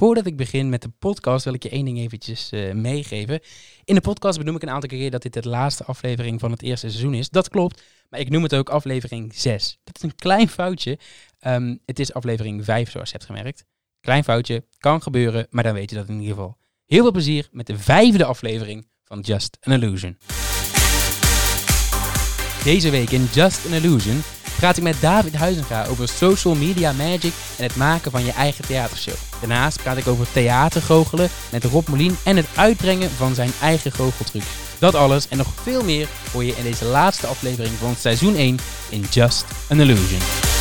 Voordat ik begin met de podcast wil ik je één ding eventjes eh, meegeven. In de podcast benoem ik een aantal keer dat dit de laatste aflevering van het eerste seizoen is. Dat klopt, maar ik noem het ook aflevering 6. Dat is een klein foutje. Ehm, het is aflevering 5 zoals je hebt gemerkt. Klein foutje, kan gebeuren, maar dan weet je dat in ieder geval. Heel veel plezier met de vijfde aflevering van Just an Illusion. Deze week in Just an Illusion praat ik met David Huizenga over social media magic en het maken van je eigen theatershow. Daarnaast praat ik over theatergoochelen met Rob Molien en het uitbrengen van zijn eigen goocheltrucs. Dat alles en nog veel meer hoor je in deze laatste aflevering van seizoen 1 in Just an Illusion.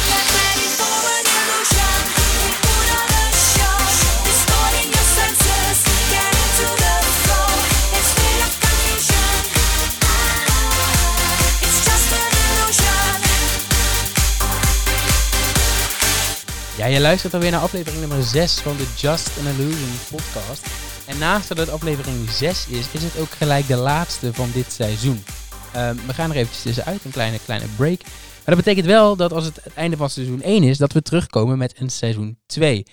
Ja, je luistert alweer naar aflevering nummer 6 van de Just an Illusion podcast. En naast dat het aflevering 6 is, is het ook gelijk de laatste van dit seizoen. Ehm, we gaan er eventjes tussenuit, een kleine, kleine break. Maar dat betekent wel dat als het het einde van seizoen 1 is, dat we terugkomen met een seizoen 2.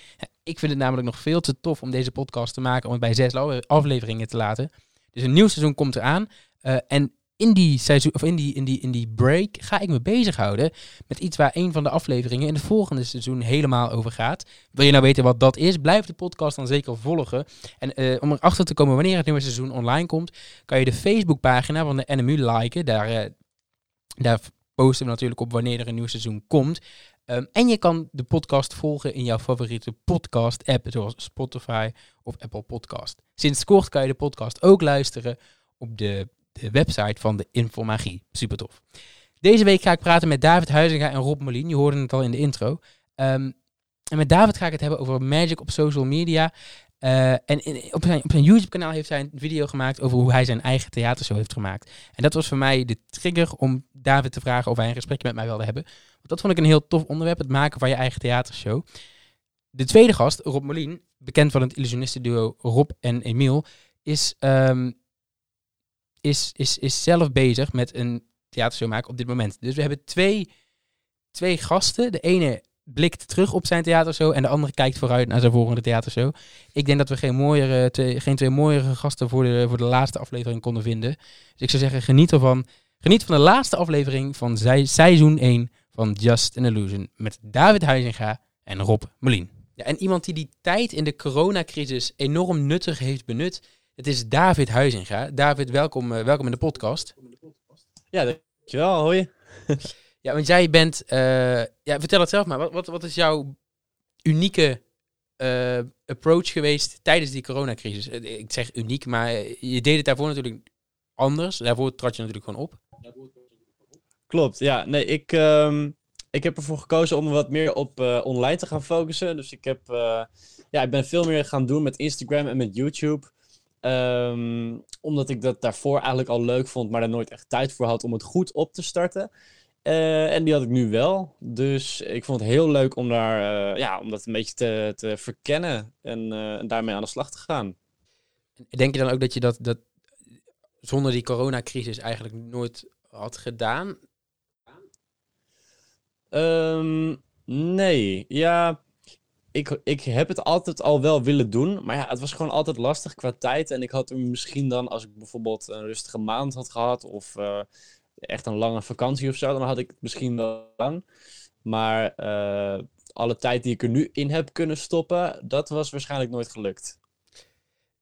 ik vind het namelijk nog veel te tof om deze podcast te maken, om het bij zes afleveringen te laten. Dus een nieuw seizoen komt eraan. Uh, en in die, seizoen, of in, die, in, die, in die break ga ik me bezighouden met iets waar een van de afleveringen in het volgende seizoen helemaal over gaat. Wil je nou weten wat dat is? Blijf de podcast dan zeker volgen. En uh, om erachter te komen wanneer het nieuwe seizoen online komt, kan je de Facebookpagina van de NMU liken. Daar, uh, daar posten we natuurlijk op wanneer er een nieuw seizoen komt. Um, en je kan de podcast volgen in jouw favoriete podcast-app, zoals Spotify of Apple Podcast. Sinds kort kan je de podcast ook luisteren op de de website van de Infomagie. Super tof. Deze week ga ik praten met David Huizinga en Rob Molien. Je hoorde het al in de intro. Um, en met David ga ik het hebben over magic op social media. Uh, en op zijn, op zijn YouTube-kanaal heeft hij een video gemaakt over hoe hij zijn eigen theatershow heeft gemaakt. En dat was voor mij de trigger om David te vragen of hij een gesprekje met mij wilde hebben. Want dat vond ik een heel tof onderwerp, het maken van je eigen theatershow. De tweede gast, Rob Molien, bekend van het illusionistenduo Rob en Emiel, is um, is, is, zelf bezig met een theatershow maken op dit moment. Dus we hebben twee, twee gasten. De ene blikt terug op zijn theatershow en de andere kijkt vooruit naar zijn volgende theatershow. Ik denk dat we geen, twee, geen twee mooiere gasten voor de, voor de laatste aflevering konden vinden. Dus ik zou zeggen, geniet ervan. Geniet van de laatste aflevering van seizoen 1 van Just an Illusion met David Huizinga en Rob Molien. Ja, en iemand die die tijd in de coronacrisis enorm nuttig heeft benut, het is David Huizinga. David, welkom, uh, welkom in de podcast. Ja, dankjewel. Hoi. ja, want jij bent... Uh, ja, vertel het zelf maar. Wat, wat, wat is jouw unieke uh, approach geweest tijdens die coronacrisis? Ik zeg uniek, maar je deed het daarvoor natuurlijk anders. Daarvoor trad je natuurlijk gewoon op. Klopt, ja. Nee, ik, um, ik heb ervoor gekozen om wat meer op online te gaan focussen. Dus ik, heb, ja, ik ben veel meer gaan doen met Instagram en met YouTube. Um, omdat ik dat daarvoor eigenlijk al leuk vond, maar er nooit echt tijd voor had om het goed op te starten. Uh, en die had ik nu wel. Dus ik vond het heel leuk om, daar, uh, ja, om dat een beetje te, te verkennen en, uh, en, daarmee aan de slag te gaan. Denk je dan ook dat je dat, dat zonder die coronacrisis eigenlijk nooit had gedaan? Um, nee, ja ik, ik heb het altijd al wel willen doen. Maar ja, het was gewoon altijd lastig qua tijd. En ik had er misschien dan, als ik bijvoorbeeld een rustige maand had gehad. Of uh, echt een lange vakantie of zo. Dan had ik het misschien wel lang. Maar uh, alle tijd die ik er nu in heb kunnen stoppen. Dat was waarschijnlijk nooit gelukt.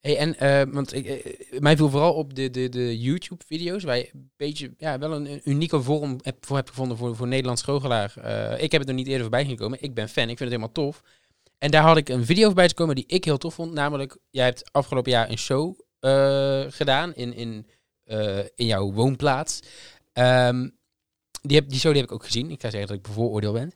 Hey, en, uh, want ik, mij viel vooral op de, de, de YouTube-video's, waar een beetje, ja, wel een, unieke vorm heb, voor hebt gevonden voor, voor Nederlands goochelaar. ik heb het er niet eerder voorbij gekomen. Ik ben fan, ik vind het helemaal tof. En daar had ik een video voorbij te komen die ik heel tof vond. Namelijk, jij hebt afgelopen jaar een show uh, gedaan in, in, uh, in jouw woonplaats. Um, die, die show die heb ik ook gezien. Ik ga zeggen dat ik bevooroordeel ben.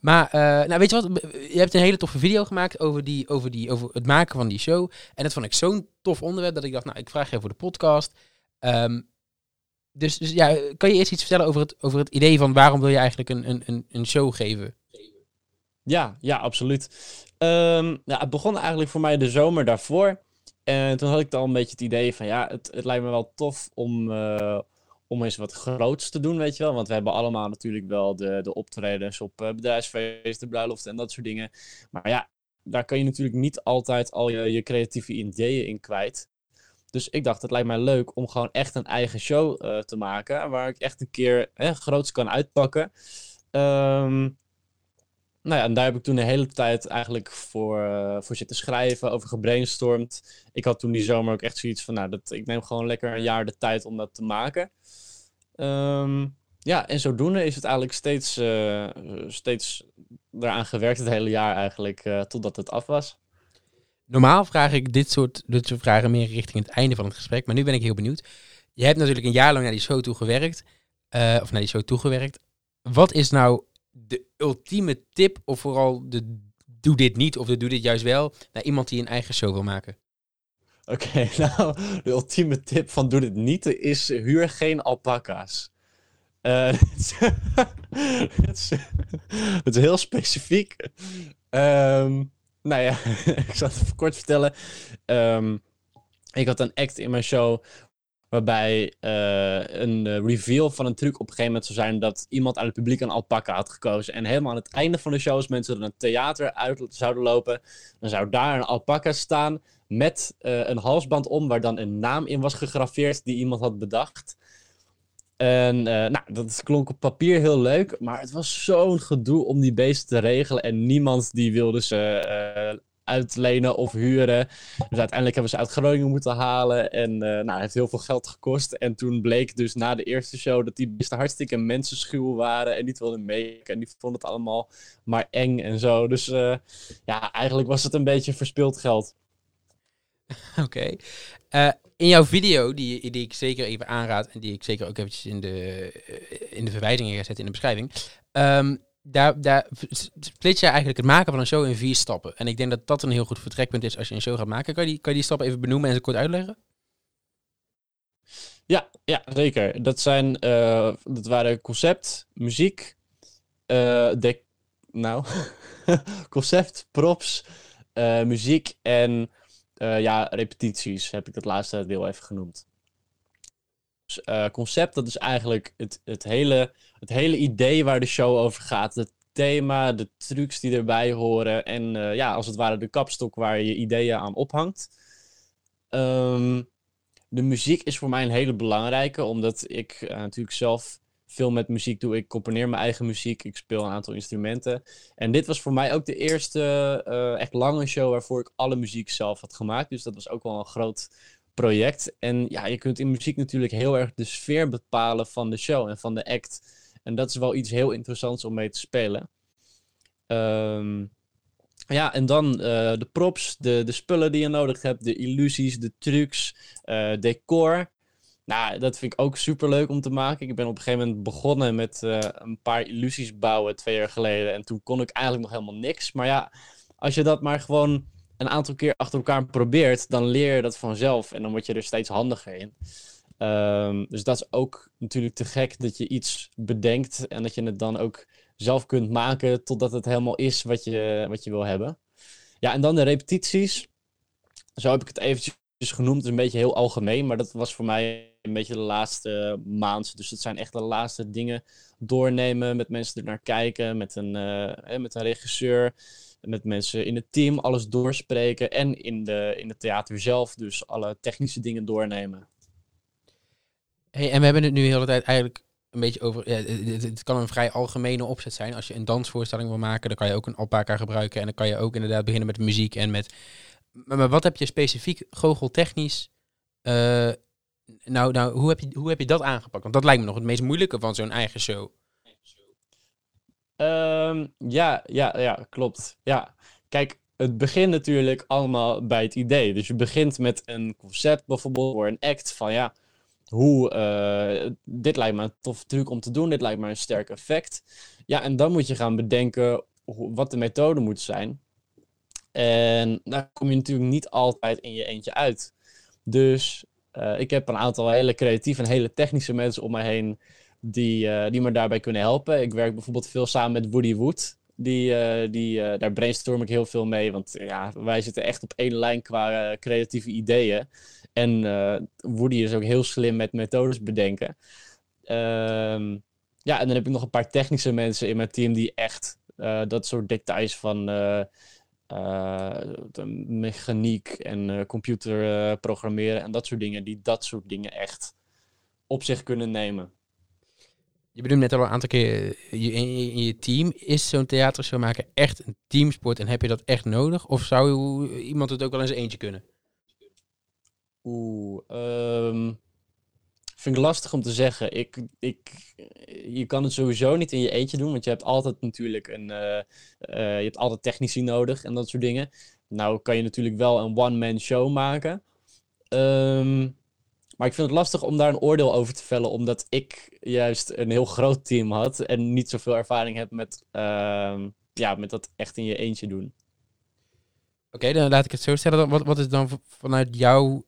Maar, uh, nou weet je wat? Je hebt een hele toffe video gemaakt over, die, over, die, over het maken van die show. En dat vond ik zo'n tof onderwerp dat ik dacht, nou, ik vraag je voor de podcast. Um, dus, dus ja, kan je eerst iets vertellen over het, over het idee van waarom wil je eigenlijk een, een, een show geven? Ja, ja, absoluut. Um, nou, het begon eigenlijk voor mij de zomer daarvoor. En toen had ik al een beetje het idee van ja, het, het lijkt me wel tof om, uh, om eens wat groots te doen, weet je wel. Want we hebben allemaal natuurlijk wel de, de optredens op uh, bedrijfsfeesten, bruiloften en dat soort dingen. Maar ja, daar kan je natuurlijk niet altijd al je, je creatieve ideeën in kwijt. Dus ik dacht, het lijkt mij leuk om gewoon echt een eigen show uh, te maken. Waar ik echt een keer hè, groots kan uitpakken. Um, nou ja, en daar heb ik toen de hele tijd eigenlijk voor, uh, voor zitten schrijven, over gebrainstormd. Ik had toen die zomer ook echt zoiets van, nou, dat, ik neem gewoon lekker een jaar de tijd om dat te maken. Um, ja, en zodoende is het eigenlijk steeds, uh, steeds eraan gewerkt het hele jaar eigenlijk, uh, totdat het af was. Normaal vraag ik dit soort, dit soort vragen meer richting het einde van het gesprek, maar nu ben ik heel benieuwd. Je hebt natuurlijk een jaar lang naar die show toegewerkt, uh, of naar die show toegewerkt. Wat is nou de ultieme tip, of vooral de doe dit niet of de doe dit juist wel, naar iemand die een eigen show wil maken? Oké, nou, de ultieme tip van doe dit niet is huur geen alpaca's. Uh, het, is, het, is, heel specifiek. Um, nou ja, ik zal het kort vertellen. Um, ik had een act in mijn show waarbij uh, een reveal van een truc op een gegeven moment zou zijn dat iemand aan het publiek een alpaca had gekozen. En helemaal aan het einde van de show, als mensen er een theater uit zouden lopen, dan zou daar een alpaca staan met uh, een halsband om waar dan een naam in was gegraveerd die iemand had bedacht. En nou, dat klonk op papier heel leuk, maar het was zo'n gedoe om die beesten te regelen. En niemand die wilde ze uitlenen of huren. Dus uiteindelijk hebben ze uit Groningen moeten halen. En uh, nou, het heeft heel veel geld gekost. En toen bleek dus na de eerste show dat die beesten hartstikke mensenschuw waren. En niet wilden mee. En die vonden het allemaal maar eng en zo. Dus ja, eigenlijk was het een beetje verspild geld. Oké. Okay in jouw video, die, die ik zeker even aanraad en die ik zeker ook eventjes in de, eh, in de verwijzingen ga zetten in de beschrijving. Um, daar, daar split je eigenlijk het maken van een show in vier stappen. En ik denk dat dat een heel goed vertrekpunt is als je een show gaat maken. Kan je die, kan je die stappen even benoemen en ze kort uitleggen? Ja, ja zeker. Dat, zijn, uh, dat waren concept, muziek, uh, nou, concept, props, uh, muziek en ja, repetities heb ik het laatste deel even genoemd. Uh, concept, dat is eigenlijk het, het, hele, het hele idee waar de show over gaat. Het thema, de trucs die erbij horen. En uh, ja, als het ware de kapstok waar je ideeën aan ophangt. Um, de muziek is voor mij een hele belangrijke, omdat ik natuurlijk zelf veel met muziek doe. Ik componeer mijn eigen muziek. Ik speel een aantal instrumenten. En dit was voor mij ook de eerste echt lange show waarvoor ik alle muziek zelf had gemaakt. Dus dat was ook wel een groot project. En ja, je kunt in muziek natuurlijk heel erg de sfeer bepalen van de show en van de act. En dat is wel iets heel interessants om mee te spelen. Um, ja, en dan uh, de props, de, de spullen die je nodig hebt, de illusies, de trucs, uh, decor. Nou, dat vind ik ook super leuk om te maken. Ik ben op een gegeven moment begonnen met uh, een paar illusies bouwen twee jaar geleden. En toen kon ik eigenlijk nog helemaal niks. Maar ja, als je dat maar gewoon een aantal keer achter elkaar probeert, dan leer je dat vanzelf. En dan word je er steeds handiger in. Um, dus dat is ook natuurlijk te gek dat je iets bedenkt en dat je het dan ook zelf kunt maken totdat het helemaal is wat je, wat je wil hebben. Ja, en dan de repetities. Zo heb ik het eventjes genoemd. Een beetje heel algemeen, maar dat was voor mij een beetje de laatste maand. Dus het zijn echt de laatste dingen doornemen, met mensen er naar kijken, met een, uh, met een regisseur, met mensen in het team, alles doorspreken en in, de, in het theater zelf, dus alle technische dingen doornemen. Hey, en we hebben het nu de hele tijd eigenlijk een beetje over. Ja, het, kan een vrij algemene opzet zijn. Als je een dansvoorstelling wil maken, dan kan je ook een alpaca gebruiken. En dan kan je ook inderdaad beginnen met muziek en met. Maar, maar wat heb je specifiek goocheltechnisch uh, nou, nou hoe, heb je, hoe heb je dat aangepakt? Want dat lijkt me nog het meest moeilijke van zo'n eigen show. Um, ja, ja, ja, klopt. Ja, kijk, het begint natuurlijk allemaal bij het idee. Dus je begint met een concept bijvoorbeeld voor een act van ja, hoe, uh, dit lijkt me een tof truc om te doen, dit lijkt me een sterk effect. Ja, en dan moet je gaan bedenken wat de methode moet zijn. En daar kom je natuurlijk niet altijd in je eentje uit. Dus uh, ik heb een aantal hele creatieve en hele technische mensen om me heen die, uh, die me daarbij kunnen helpen. Ik werk bijvoorbeeld veel samen met Woody Wood. Die, uh, die, daar brainstorm ik heel veel mee, want ja, wij zitten echt op één lijn qua creatieve ideeën. En Woody is ook heel slim met methodes bedenken. Ehm, ja, en dan heb ik nog een paar technische mensen in mijn team die echt dat soort details van mechaniek en computer programmeren en dat soort dingen, die dat soort dingen echt op zich kunnen nemen. Je bedoelt net al een aantal keer, je, in, je team, is zo'n theatershow maken echt een teamsport en heb je dat echt nodig? Of zou iemand het ook wel eens eentje kunnen? Oeh, um, vind ik lastig om te zeggen. Ik, ik, je kan het sowieso niet in je eentje doen, want je hebt altijd natuurlijk een, uh, uh, je hebt altijd technici nodig en dat soort dingen. Nou kan je natuurlijk wel een one-man show maken. Um, maar ik vind het lastig om daar een oordeel over te vellen, omdat ik juist een heel groot team had en niet zoveel ervaring heb met, uh, ja, met dat echt in je eentje doen. Oké, dan laat ik het zo stellen. Wat, wat is dan vanuit jouw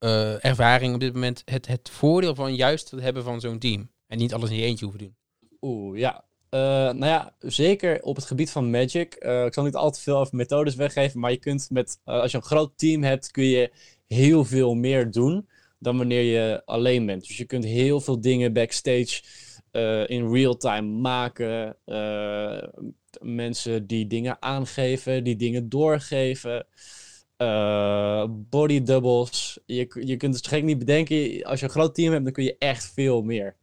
uh, ervaring op dit moment het, het voordeel van juist het hebben van zo'n team? En niet alles in je eentje hoeven doen. Oeh, ja. Uh, nou ja, zeker op het gebied van Magic. Uh, ik zal niet al te veel over methodes weggeven, maar je kunt met, als je een groot team hebt, kun je heel veel meer doen dan wanneer je alleen bent. Dus je kunt heel veel dingen backstage uh, in real time maken. Uh, mensen die dingen aangeven, die dingen doorgeven. Uh, body doubles. Je, je kunt het gek niet bedenken. Als je een groot team hebt, dan kun je echt veel meer.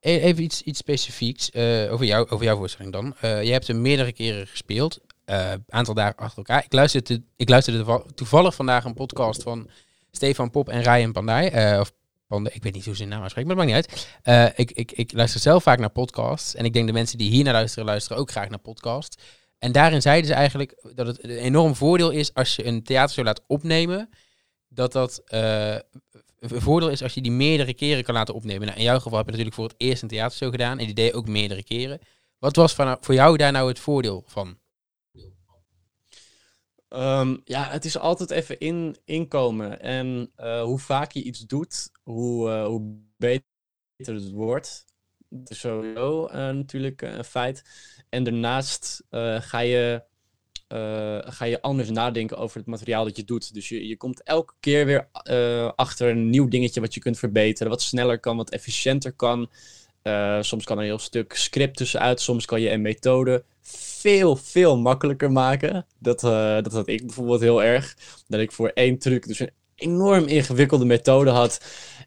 E-, even iets, iets specifieks over, jou, over jouw voorstelling dan. je hebt hem meerdere keren gespeeld. Een aantal dagen achter elkaar. Ik luisterde, ik luisterde toevallig vandaag een podcast van Stefan Pop en Ryan Pandai. Uh, of Pandai, ik weet niet hoe ze hun naam uitspreken, maar dat maakt niet uit. Uh, ik, ik, ik luister zelf vaak naar podcasts. En ik denk de mensen die hier naar luisteren, luisteren ook graag naar podcasts. En daarin zeiden ze eigenlijk dat het een enorm voordeel is als je een theatershow laat opnemen. Dat dat uh, een voordeel is als je die meerdere keren kan laten opnemen. Nou, in jouw geval heb je natuurlijk voor het eerst een theatershow gedaan. En die deed ook meerdere keren. Wat was voor jou daar nou het voordeel van? Um, ja, het is altijd even in, inkomen. En uh, hoe vaak je iets doet, hoe, uh, hoe beter het wordt. Dat is sowieso uh, natuurlijk een feit. En daarnaast ga, je, ga je anders nadenken over het materiaal dat je doet. Dus je, je komt elke keer weer achter een nieuw dingetje wat je kunt verbeteren. Wat sneller kan, wat efficiënter kan. soms kan er een heel stuk script tussenuit. Soms kan je een methode veel, veel makkelijker maken. Dat, uh, dat had ik bijvoorbeeld heel erg. Dat ik voor één truc dus een enorm ingewikkelde methode had.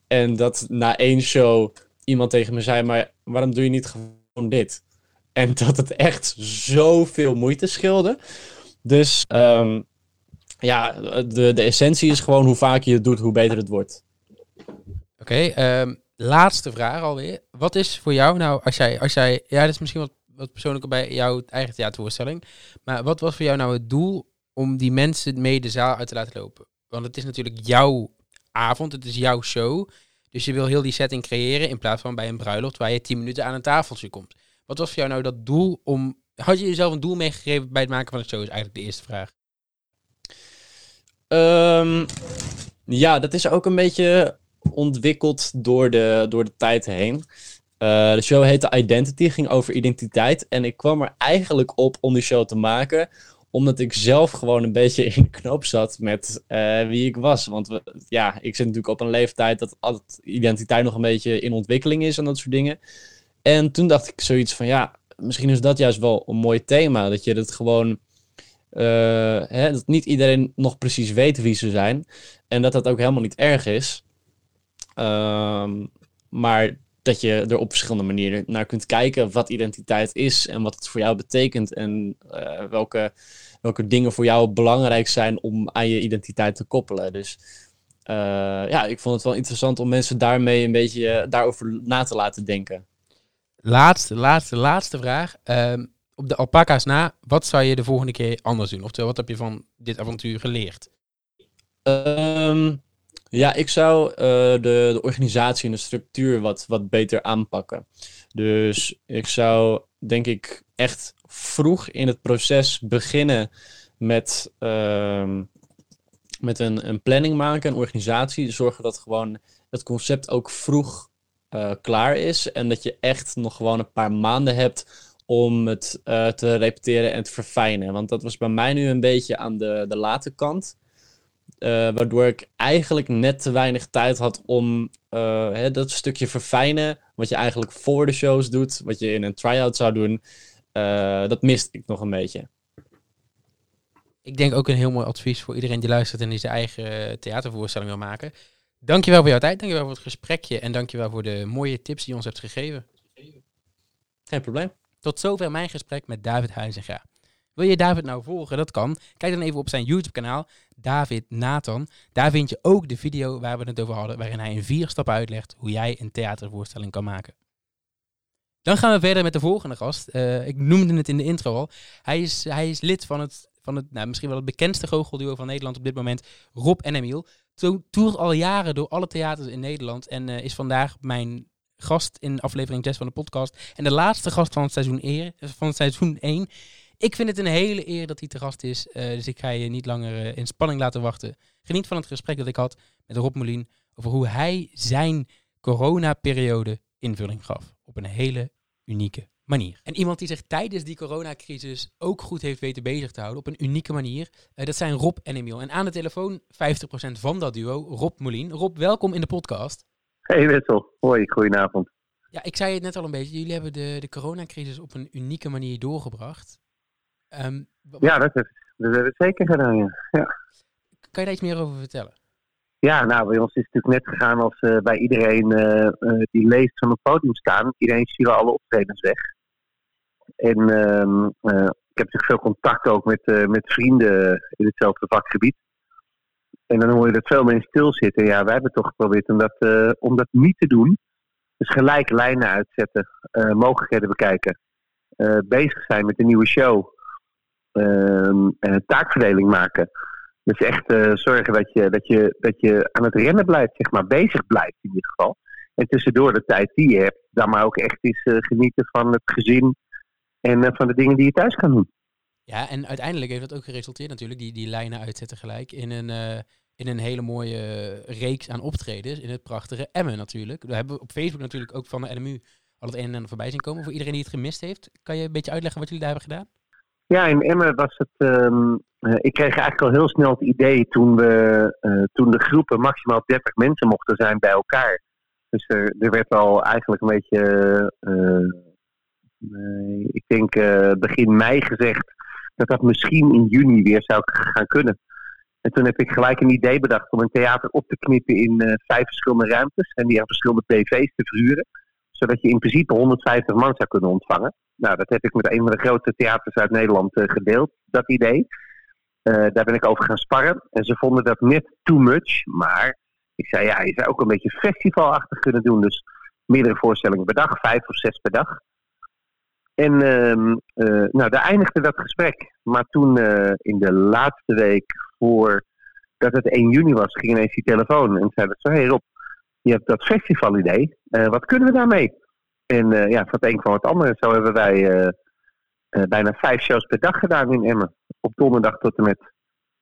En dat na één show iemand tegen me zei, maar waarom doe je niet gewoon dit? En dat het echt zoveel moeite scheelde. Dus um, ja, de, de essentie is gewoon hoe vaak je het doet, hoe beter het wordt. Oké, um, laatste vraag alweer. Wat is voor jou nou, als jij, als jij, ja, dat is misschien wat wat persoonlijker bij jouw eigen theatervoorstelling. Maar wat was voor jou nou het doel om die mensen mee de zaal uit te laten lopen? Want het is natuurlijk jouw avond, het is jouw show. Dus je wil heel die setting creëren in plaats van bij een bruiloft waar je tien minuten aan een tafeltje komt. Wat was voor jou nou dat doel om... Had je jezelf een doel meegegeven bij het maken van de show, is eigenlijk de eerste vraag. Um, ja, dat is ook een beetje ontwikkeld door de, door de tijd heen. Uh, de show heette Identity, ging over identiteit. En ik kwam er eigenlijk op om die show te maken, omdat ik zelf gewoon een beetje in knoop zat met uh, wie ik was. Want ja, ik zit natuurlijk op een leeftijd dat altijd identiteit nog een beetje in ontwikkeling is en dat soort dingen. En toen dacht ik zoiets van, ja, misschien is dat juist wel een mooi thema. Dat je het gewoon, uh, hè, dat niet iedereen nog precies weet wie ze zijn. En dat dat ook helemaal niet erg is. Um, maar dat je er op verschillende manieren naar kunt kijken wat identiteit is en wat het voor jou betekent en uh, welke, welke dingen voor jou belangrijk zijn om aan je identiteit te koppelen. Dus uh, ja, ik vond het wel interessant om mensen daarmee een beetje uh, daarover na te laten denken. Laatste, laatste, laatste vraag. Uh, op de alpaca's na, wat zou je de volgende keer anders doen? Oftewel, wat heb je van dit avontuur geleerd? Um, ja, ik zou uh, de, de organisatie en de structuur wat, wat beter aanpakken. Dus ik zou, denk ik, echt vroeg in het proces beginnen met, uh, met een, een planning maken, een organisatie. Zorgen dat gewoon het concept ook vroeg uh, klaar is. En dat je echt nog gewoon een paar maanden hebt om het uh, te repeteren en te verfijnen. Want dat was bij mij nu een beetje aan de, de late kant. Uh, waardoor ik eigenlijk net te weinig tijd had om uh, hè, dat stukje verfijnen. Wat je eigenlijk voor de shows doet. Wat je in een try-out zou doen. Uh, dat miste ik nog een beetje. Ik denk ook een heel mooi advies voor iedereen die luistert en die zijn eigen theatervoorstelling wil maken. Dankjewel voor jouw tijd, dankjewel voor het gesprekje en dankjewel voor de mooie tips die je ons hebt gegeven. Geen probleem. Tot zover mijn gesprek met David Huizinga. Wil je David nou volgen? Dat kan. Kijk dan even op zijn YouTube-kanaal, David Nathan. Daar vind je ook de video waar we het over hadden, waarin hij in vier stappen uitlegt hoe jij een theatervoorstelling kan maken. Dan gaan we verder met de volgende gast. Uh, ik noemde het in de intro al. Hij is, hij is lid van het, van het nou, misschien wel het bekendste goochelduo van Nederland op dit moment, Rob en Emiel. Toert al jaren door alle theaters in Nederland en uh, is vandaag mijn gast in aflevering 6 van de podcast. En de laatste gast van seizoen, van het seizoen 1. Ik vind het een hele eer dat hij te gast is. Uh, dus ik ga je niet langer uh, in spanning laten wachten. Geniet van het gesprek dat ik had met Rob Molien over hoe hij zijn coronaperiode invulling gaf. Op een hele unieke manier. En iemand die zich tijdens die coronacrisis ook goed heeft weten bezig te houden op een unieke manier, uh, dat zijn Rob en Emiel. En aan de telefoon 50% van dat duo, Rob Molien. Rob, welkom in de podcast. Hey Wessel, hoi, goedenavond. Ja, ik zei het net al een beetje, jullie hebben de, de coronacrisis op een unieke manier doorgebracht. Um, ja, dat, hebben we zeker gedaan, ja. ja. Kan je daar iets meer over vertellen? Ja, nou, bij ons is het natuurlijk net gegaan als uh, bij iedereen uh, uh, die leest van het podium staan. Iedereen stuurde alle optredens weg. En ehm, ik heb natuurlijk veel contact ook met, met vrienden in hetzelfde vakgebied. En dan hoor je dat veel mensen stilzitten. Ja, wij hebben toch geprobeerd om dat, om dat niet te doen. Dus gelijk lijnen uitzetten, mogelijkheden bekijken. bezig zijn met een nieuwe show. Ehm, taakverdeling maken. Dus echt uh, zorgen dat je, dat, je, dat je aan het rennen blijft, zeg maar, bezig blijft in ieder geval. En tussendoor de tijd die je hebt, dan maar ook echt eens uh, genieten van het gezin en van de dingen die je thuis kan doen. Ja, en uiteindelijk heeft dat ook geresulteerd natuurlijk, die, die lijnen uitzetten gelijk, in een, in een hele mooie reeks aan optredens in het prachtige Emmen natuurlijk. We hebben op Facebook natuurlijk ook van de NMU al het een en ander voorbij zien komen. Voor iedereen die het gemist heeft, kan je een beetje uitleggen wat jullie daar hebben gedaan? Ja, in Emmen was het. Um, ik kreeg eigenlijk al heel snel het idee toen, we, uh, toen de groepen maximaal 30 mensen mochten zijn bij elkaar. Dus er, er werd al eigenlijk een beetje. Uh, ik denk begin mei gezegd dat dat misschien in juni weer zou gaan kunnen. En toen heb ik gelijk een idee bedacht om een theater op te knippen in vijf verschillende ruimtes en die aan verschillende tv's te verhuren zodat je in principe 150 man zou kunnen ontvangen. Nou, dat heb ik met een van de grootste theaters uit Nederland uh, gedeeld, dat idee. Uh, daar ben ik over gaan sparren. En ze vonden dat net too much. Maar ik zei, ja, je zou ook een beetje festivalachtig kunnen doen. Dus meerdere voorstellingen per dag, vijf of zes per dag. En uh, nou, daar eindigde dat gesprek. Maar toen in de laatste week voor dat het 1 juni was, ging ineens die telefoon. En zei dat hé Rob, je hebt dat festivalidee. Wat kunnen we daarmee? En uh, ja, van het een kwam het andere. Zo hebben wij uh, bijna vijf shows per dag gedaan in Emmen. Op donderdag tot en met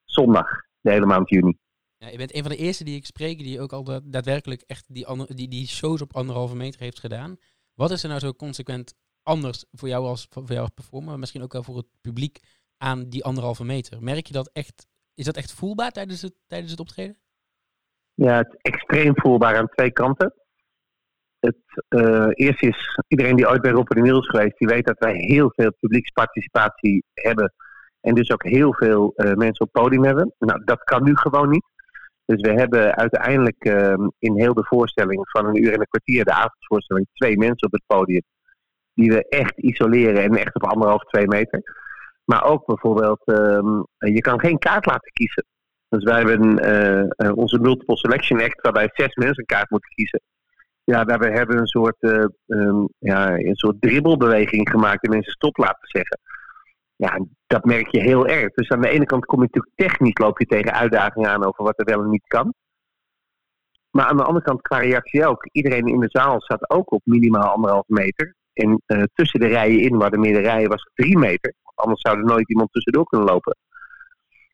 zondag, de hele maand juni. Ja, je bent een van de eerste die ik spreek die ook al daadwerkelijk echt die, die, die shows op anderhalve meter heeft gedaan. Wat is er nou zo consequent anders voor jou als, voor jou als performer, maar misschien ook wel voor het publiek aan die anderhalve meter? Merk je dat echt, is dat echt voelbaar tijdens het, tijdens het optreden? Ja, het is extreem voelbaar aan twee kanten. Het uh, eerst is, iedereen die ooit bij Rob en is geweest, die weet dat wij heel veel publieksparticipatie hebben. En dus ook heel veel uh, mensen op podium hebben. Nou, dat kan nu gewoon niet. Dus we hebben uiteindelijk uh, in heel de voorstelling van een uur en een kwartier, de avondvoorstelling, twee mensen op het podium. Die we echt isoleren en echt op anderhalf, twee meter. Maar ook bijvoorbeeld, ehm, je kan geen kaart laten kiezen. Dus wij hebben uh, onze multiple selection act, waarbij zes mensen een kaart moeten kiezen. Ja, hebben we een soort, uh, um, ja, een soort dribbelbeweging gemaakt en mensen stop laten zeggen. Ja, dat merk je heel erg. Dus aan de ene kant kom je natuurlijk technisch, loop je tegen uitdagingen aan over wat er wel en niet kan. Maar aan de andere kant qua reactie ook. Iedereen in de zaal zat ook op minimaal anderhalf meter. En uh, tussen de rijen in, waar de rijen was drie meter. Anders zou er nooit iemand tussendoor kunnen lopen.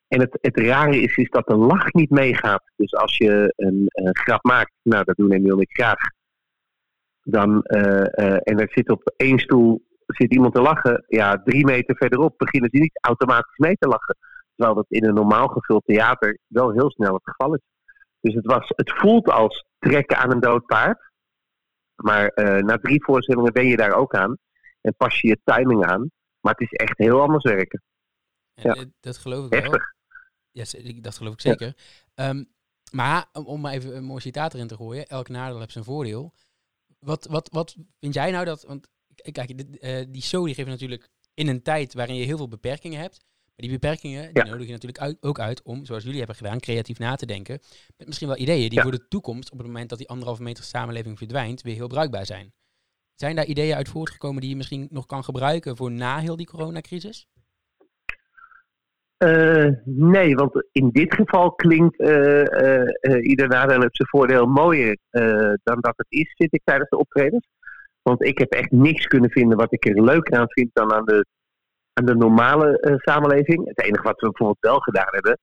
En het, het rare is, is dat de lach niet meegaat. Dus als je een, een grap maakt, nou dat doen Emiel en ik graag. Dan, uh, uh, en er zit op één stoel zit iemand te lachen. Ja, drie meter verderop beginnen ze niet automatisch mee te lachen. Terwijl dat in een normaal gevuld theater wel heel snel het geval is. Dus het, was, het voelt als trekken aan een dood paard. Maar uh, na drie voorstellingen ben je daar ook aan. En pas je je timing aan. Maar het is echt heel anders werken. Ja. Eh, Dat geloof ik wel. Ja, dat geloof ik zeker. Ehm, maar om- om maar even een mooi citaat erin te gooien. Elk nadeel heeft zijn voordeel. Wat, wat, wat vind jij nou dat... Want kijk, dit, eh, die show die geeft natuurlijk in een tijd waarin je heel veel beperkingen hebt. Maar die beperkingen die Ja. nodig je natuurlijk uit- ook uit om, zoals jullie hebben gedaan, creatief na te denken. Met misschien wel ideeën die Ja. voor de toekomst, op het moment dat die anderhalve meter samenleving verdwijnt, weer heel bruikbaar zijn. Zijn daar ideeën uit voortgekomen die je misschien nog kan gebruiken voor na heel die coronacrisis? Eh, nee, want in dit geval klinkt eh, eh, ieder nadeel heeft zijn voordeel mooier dan dat het is, zit ik tijdens de optredens. Want ik heb echt niks kunnen vinden wat ik er leuker aan vind dan aan de, aan de normale samenleving. Het enige wat we bijvoorbeeld wel gedaan hebben,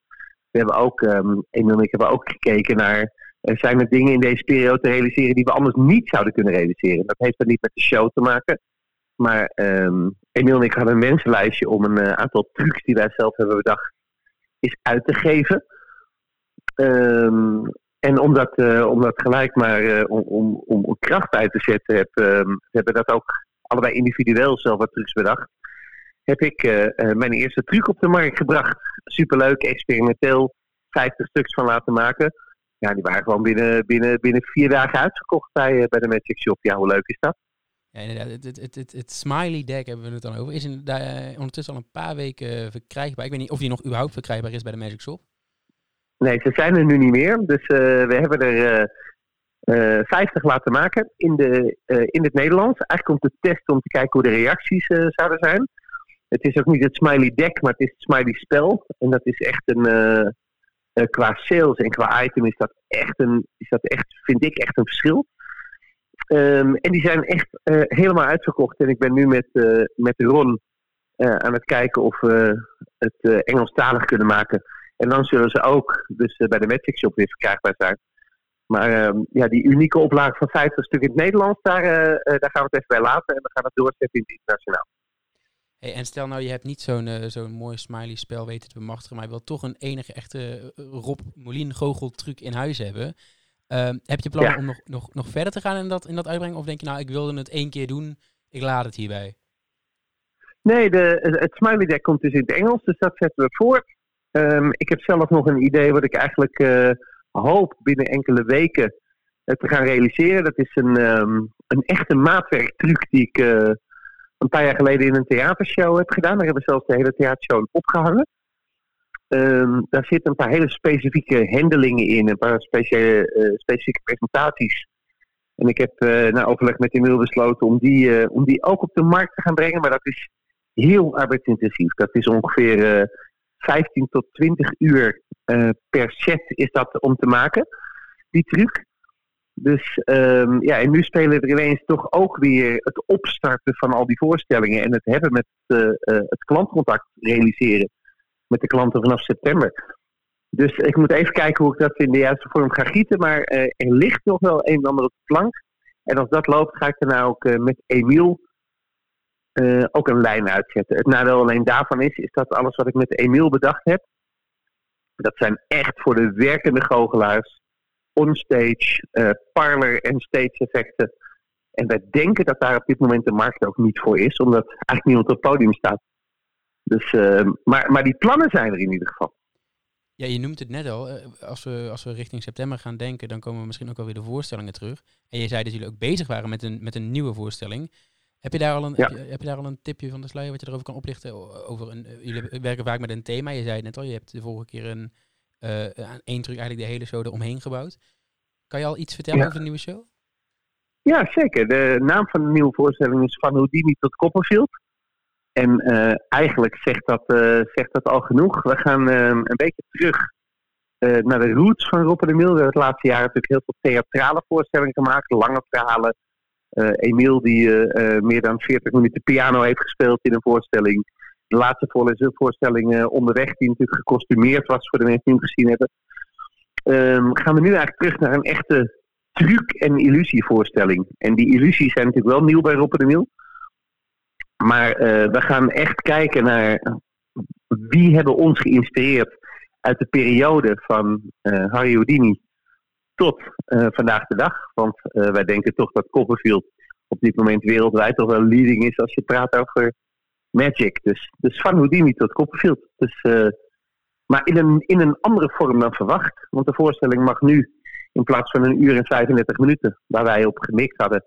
we hebben ook, Emiel en ik hebben ook gekeken naar, zijn er dingen in deze periode te realiseren die we anders niet zouden kunnen realiseren. Dat heeft dan niet met de show te maken. Maar ehm Emiel en ik hadden een mensenlijstje om een eh, aantal trucs die wij zelf hebben bedacht, is uit te geven. Ehm, en om dat, eh, om dat gelijk maar eh, om, om, om kracht uit te zetten, heb, we hebben dat ook allebei individueel zelf wat trucs bedacht. Heb ik mijn eerste truc op de markt gebracht. Superleuk, experimenteel. 50 stuks van laten maken. Ja, die waren gewoon binnen, binnen, binnen vier dagen uitverkocht bij, bij de Magic Shop. Ja, hoe leuk is dat? Het, het, het, het, smiley deck hebben we het dan over. Is in, daar, eh, ondertussen al een paar weken eh, verkrijgbaar. Ik weet niet of die nog überhaupt verkrijgbaar is bij de Magic Shop. Nee, ze zijn er nu niet meer. Dus eh, we hebben er eh, 50 laten maken in, de, in het Nederlands. Eigenlijk om te testen, om te kijken hoe de reacties zouden zijn. Het is ook niet het smiley deck, maar het is het smiley spel. En dat is echt een. qua sales en qua item is dat echt een. Is dat echt, vind ik echt een verschil. Ehm, en die zijn echt eh, helemaal uitverkocht. En ik ben nu met, eh, met Ron eh, aan het kijken of we het Engelstalig kunnen maken. En dan zullen ze ook dus bij de Magic Shop weer verkrijgbaar zijn. Maar ehm, ja, die unieke oplage van 50 stukken in het Nederlands, daar, daar gaan we het even bij laten. En dan gaan we het doorzetten in het internationaal. Hey, en stel nou, je hebt niet zo'n zo'n mooi smiley spel weten te bemachtigen, maar je wilt toch een enige echte Rob Molien goochel truc in huis hebben. Ehm, heb je plannen Ja. om nog, nog, nog verder te gaan in dat, in dat uitbrengen? Of denk je nou, ik wilde het één keer doen, ik laat het hierbij? Nee, de, het smiley deck komt dus in het Engels, dus dat zetten we voor. Ehm, ik heb zelf nog een idee wat ik eigenlijk eh, hoop binnen enkele weken eh, te gaan realiseren. Dat is een, ehm, een echte maatwerktruc die ik eh, een paar jaar geleden in een theatershow heb gedaan. Daar hebben we zelfs de hele theatershow opgehangen. Ehm, daar zitten een paar hele specifieke handelingen in, een paar speciale, eh, specifieke presentaties. En ik heb eh na overleg met Emil besloten om die, eh, om die ook op de markt te gaan brengen. Maar dat is heel arbeidsintensief. Dat is ongeveer eh 15 tot 20 uur per set is dat om te maken, die truc. Dus ehm, ja, en nu spelen er ineens toch ook weer het opstarten van al die voorstellingen en het hebben met het klantcontact realiseren met de klanten vanaf september. Dus ik moet even kijken hoe ik dat in de juiste vorm ga gieten, maar eh, er ligt nog wel een en ander op de plank. En als dat loopt, ga ik daarna ook eh, met Emiel eh, ook een lijn uitzetten. Het nadeel alleen daarvan is, is dat alles wat ik met Emiel bedacht heb, dat zijn echt voor de werkende goochelaars, onstage, eh parlor en stage effecten. En wij denken dat daar op dit moment de markt ook niet voor is, omdat eigenlijk niemand op het podium staat. Dus, eh, maar, maar die plannen zijn er in ieder geval. Ja, je noemt het net al. eh, Als we, als we richting september gaan denken, dan komen misschien ook alweer de voorstellingen terug. En je zei dat jullie ook bezig waren met een, met een nieuwe voorstelling. Heb je, daar al een, Ja. heb, je, heb je daar al een tipje van de sluier wat je erover kan oplichten? Over een, eh, jullie werken vaak met een thema. Je zei het net al, je hebt de vorige keer een, aan één truc eigenlijk de hele show eromheen gebouwd. Kan je al iets vertellen Ja. over de nieuwe show? Ja, zeker. De naam van de nieuwe voorstelling is Van Houdini tot Copperfield. En eh, eigenlijk zegt dat, eh, zegt dat al genoeg. We gaan eh, een beetje terug naar de roots van Rob en Emiel. We hebben het laatste jaar natuurlijk heel veel theatrale voorstellingen gemaakt. Lange verhalen. Emiel die meer dan 40 minuten piano heeft gespeeld in een voorstelling. De laatste voorstelling onderweg die natuurlijk gecostumeerd was voor de mensen die hem gezien hebben. Ehm, gaan we nu eigenlijk terug naar een echte truc- en illusievoorstelling. En die illusies zijn natuurlijk wel nieuw bij Rob en Emiel. Maar eh, we gaan echt kijken naar wie hebben ons geïnspireerd uit de periode van eh, Harry Houdini tot eh, vandaag de dag. Want wij denken toch dat Copperfield op dit moment wereldwijd toch wel leading is als je praat over magic. Dus, dus van Houdini tot Copperfield. Dus, maar in een, in een andere vorm dan verwacht. Want de voorstelling mag nu in plaats van een uur en 35 minuten, waar wij op gemikt hadden,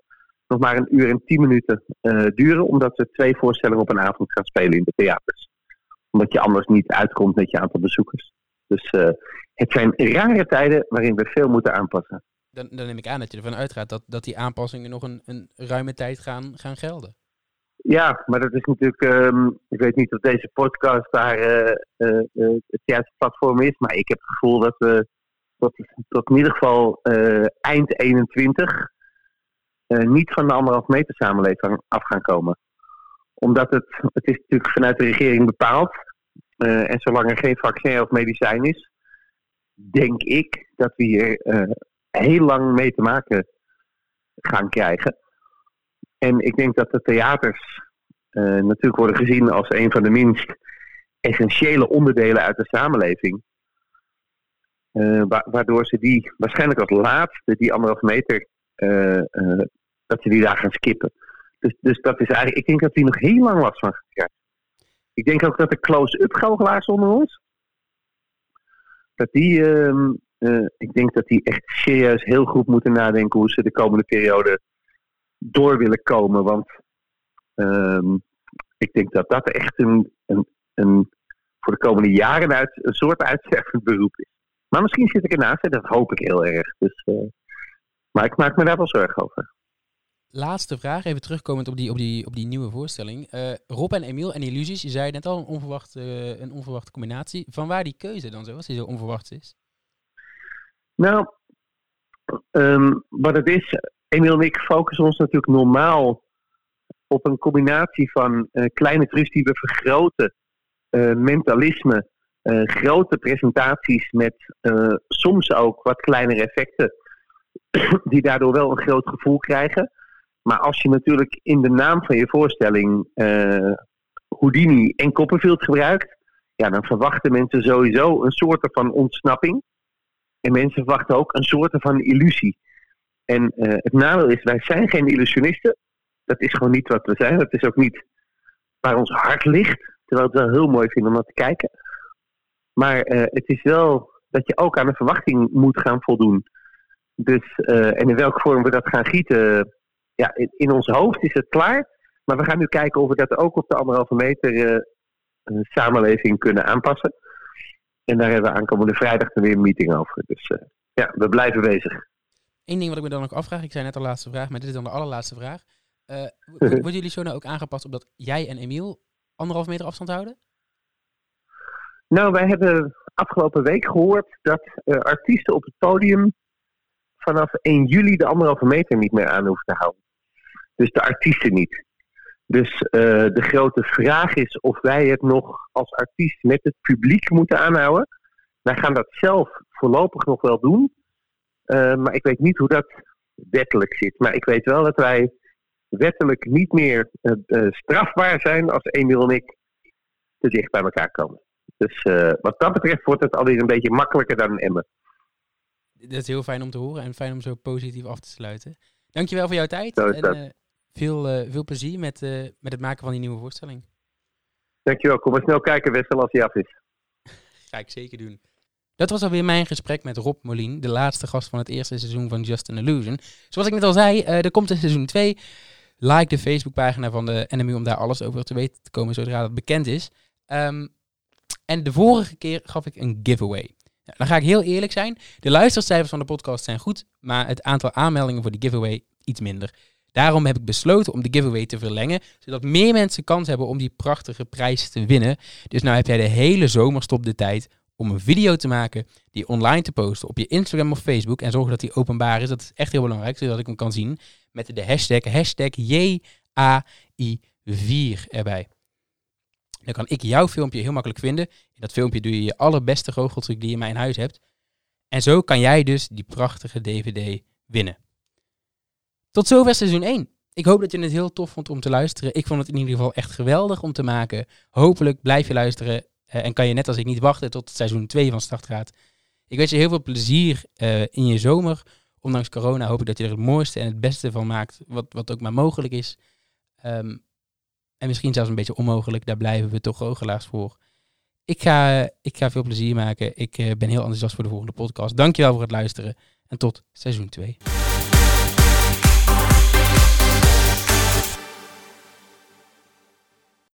nog maar een uur en 10 minuten uh, duren. Omdat we twee voorstellingen op een avond gaan spelen in de theaters. Omdat je anders niet uitkomt met je aantal bezoekers. Dus uh, het zijn rare tijden waarin we veel moeten aanpassen. Dan, dan neem ik aan dat je ervan uitgaat dat, dat die aanpassingen nog een, een ruime tijd gaan, gaan gelden. Ja, maar dat is natuurlijk. Um, ik weet niet of deze podcast daar uh, het juiste platform is. Maar ik heb het gevoel dat we tot, tot in ieder geval eind 21 niet van de anderhalf meter samenleving af gaan komen. Omdat het, het is natuurlijk vanuit de regering bepaald. en zolang er geen vaccin of medicijn is, denk ik dat we hier heel lang mee te maken gaan krijgen. En ik denk dat de theaters natuurlijk worden gezien als een van de minst essentiële onderdelen uit de samenleving. Wa waardoor ze die waarschijnlijk als laatste, die anderhalf meter, dat ze die daar gaan skippen. Dus, dus dat is eigenlijk, ik denk dat die nog heel lang last van gaan krijgen. Ik denk ook dat de close-up goochelaars onder ons, dat die, ehm, ik denk dat die echt serieus heel goed moeten nadenken hoe ze de komende periode door willen komen. Want um, ik denk dat dat echt een, een, een, voor de komende jaren uit, een soort uitstervend beroep is. Maar misschien zit ik ernaast en dat hoop ik heel erg. Dus, uh, maar ik maak me daar wel zorgen over. Laatste vraag, even terugkomend op die, op die, op die nieuwe voorstelling. Uh, Rob en Emiel en Illusies, je zei net al een onverwachte, uh, een onverwachte combinatie. Van waar die keuze dan zo, als die zo onverwacht is? Nou, um, wat het is, Emiel en ik focussen ons natuurlijk normaal op een combinatie van uh, kleine trucs die we vergroten, mentalisme, grote presentaties met soms ook wat kleinere effecten, die daardoor wel een groot gevoel krijgen. Maar als je natuurlijk in de naam van je voorstelling Houdini en Copperfield gebruikt, ja, dan verwachten mensen sowieso een soort van ontsnapping. En mensen verwachten ook een soort van illusie. En uh, het nadeel is, wij zijn geen illusionisten. Dat is gewoon niet wat we zijn. Dat is ook niet waar ons hart ligt. Terwijl het wel heel mooi vinden om naar te kijken. Maar uh, het is wel dat je ook aan de verwachting moet gaan voldoen. Dus, en in welke vorm we dat gaan gieten, ja, in, in, ons hoofd is het klaar. Maar we gaan nu kijken of we dat ook op de anderhalve meter samenleving kunnen aanpassen. En daar hebben we aankomende vrijdag dan weer een meeting over. Dus ja, we blijven bezig. Eén ding wat ik me dan ook afvraag, ik zei net de laatste vraag, maar dit is dan de allerlaatste vraag. Uh, worden jullie zo nou ook aangepast op dat jij en Emiel anderhalf meter afstand houden? Nou, wij hebben afgelopen week gehoord dat uh, artiesten op het podium vanaf 1 juli de anderhalve meter niet meer aan hoeven te houden. Dus de artiesten niet. Dus uh, de grote vraag is of wij het nog als artiest met het publiek moeten aanhouden. Wij gaan dat zelf voorlopig nog wel doen. Uh, maar ik weet niet hoe dat wettelijk zit. Maar ik weet wel dat wij wettelijk niet meer uh, uh, strafbaar zijn als Emiel en ik te dicht bij elkaar komen. Dus wat dat betreft wordt het alweer een beetje makkelijker dan Emmen. Dat is heel fijn om te horen en fijn om zo positief af te sluiten. Dankjewel voor jouw tijd en veel, veel plezier met, met het maken van die nieuwe voorstelling. Dankjewel. Kom maar snel kijken, Wessel, als hij af is. Ga ik zeker doen. Dat was alweer mijn gesprek met Rob Molien, de laatste gast van het eerste seizoen van Just an Illusion. Zoals ik net al zei, uh, er komt een seizoen 2. Like de Facebookpagina van de NMU om daar alles over te weten te komen zodra dat bekend is. Um, en de vorige keer gaf ik een giveaway. Nou, dan ga ik heel eerlijk zijn. De luistercijfers van de podcast zijn goed, maar het aantal aanmeldingen voor die giveaway iets minder. Daarom heb ik besloten om de giveaway te verlengen, zodat meer mensen kans hebben om die prachtige prijs te winnen. Dus nou heb jij de hele zomerstop de tijd om een video te maken, die online te posten op je Instagram of Facebook en zorgen dat die openbaar is. Dat is echt heel belangrijk, zodat ik hem kan zien met de hashtag, hashtag JAI4 erbij. Dan kan ik jouw filmpje heel makkelijk vinden. In dat filmpje doe je je allerbeste goocheltruc die je in mijn huis hebt. En zo kan jij dus die prachtige DVD winnen. Tot zover seizoen 1. Ik hoop dat je het heel tof vond om te luisteren. Ik vond het in ieder geval echt geweldig om te maken. Hopelijk blijf je luisteren uh, en kan je net als ik niet wachten tot seizoen 2 van start gaat. Ik wens je heel veel plezier uh, in je zomer. Ondanks corona hoop ik dat je er het mooiste en het beste van maakt, wat, wat ook maar mogelijk is. Um, En misschien zelfs een beetje onmogelijk. Daar blijven we toch goochelaars voor. Ik ga, ik ga veel plezier maken. Ik eh, ben heel enthousiast voor de volgende podcast. Dankjewel voor het luisteren. En tot seizoen 2.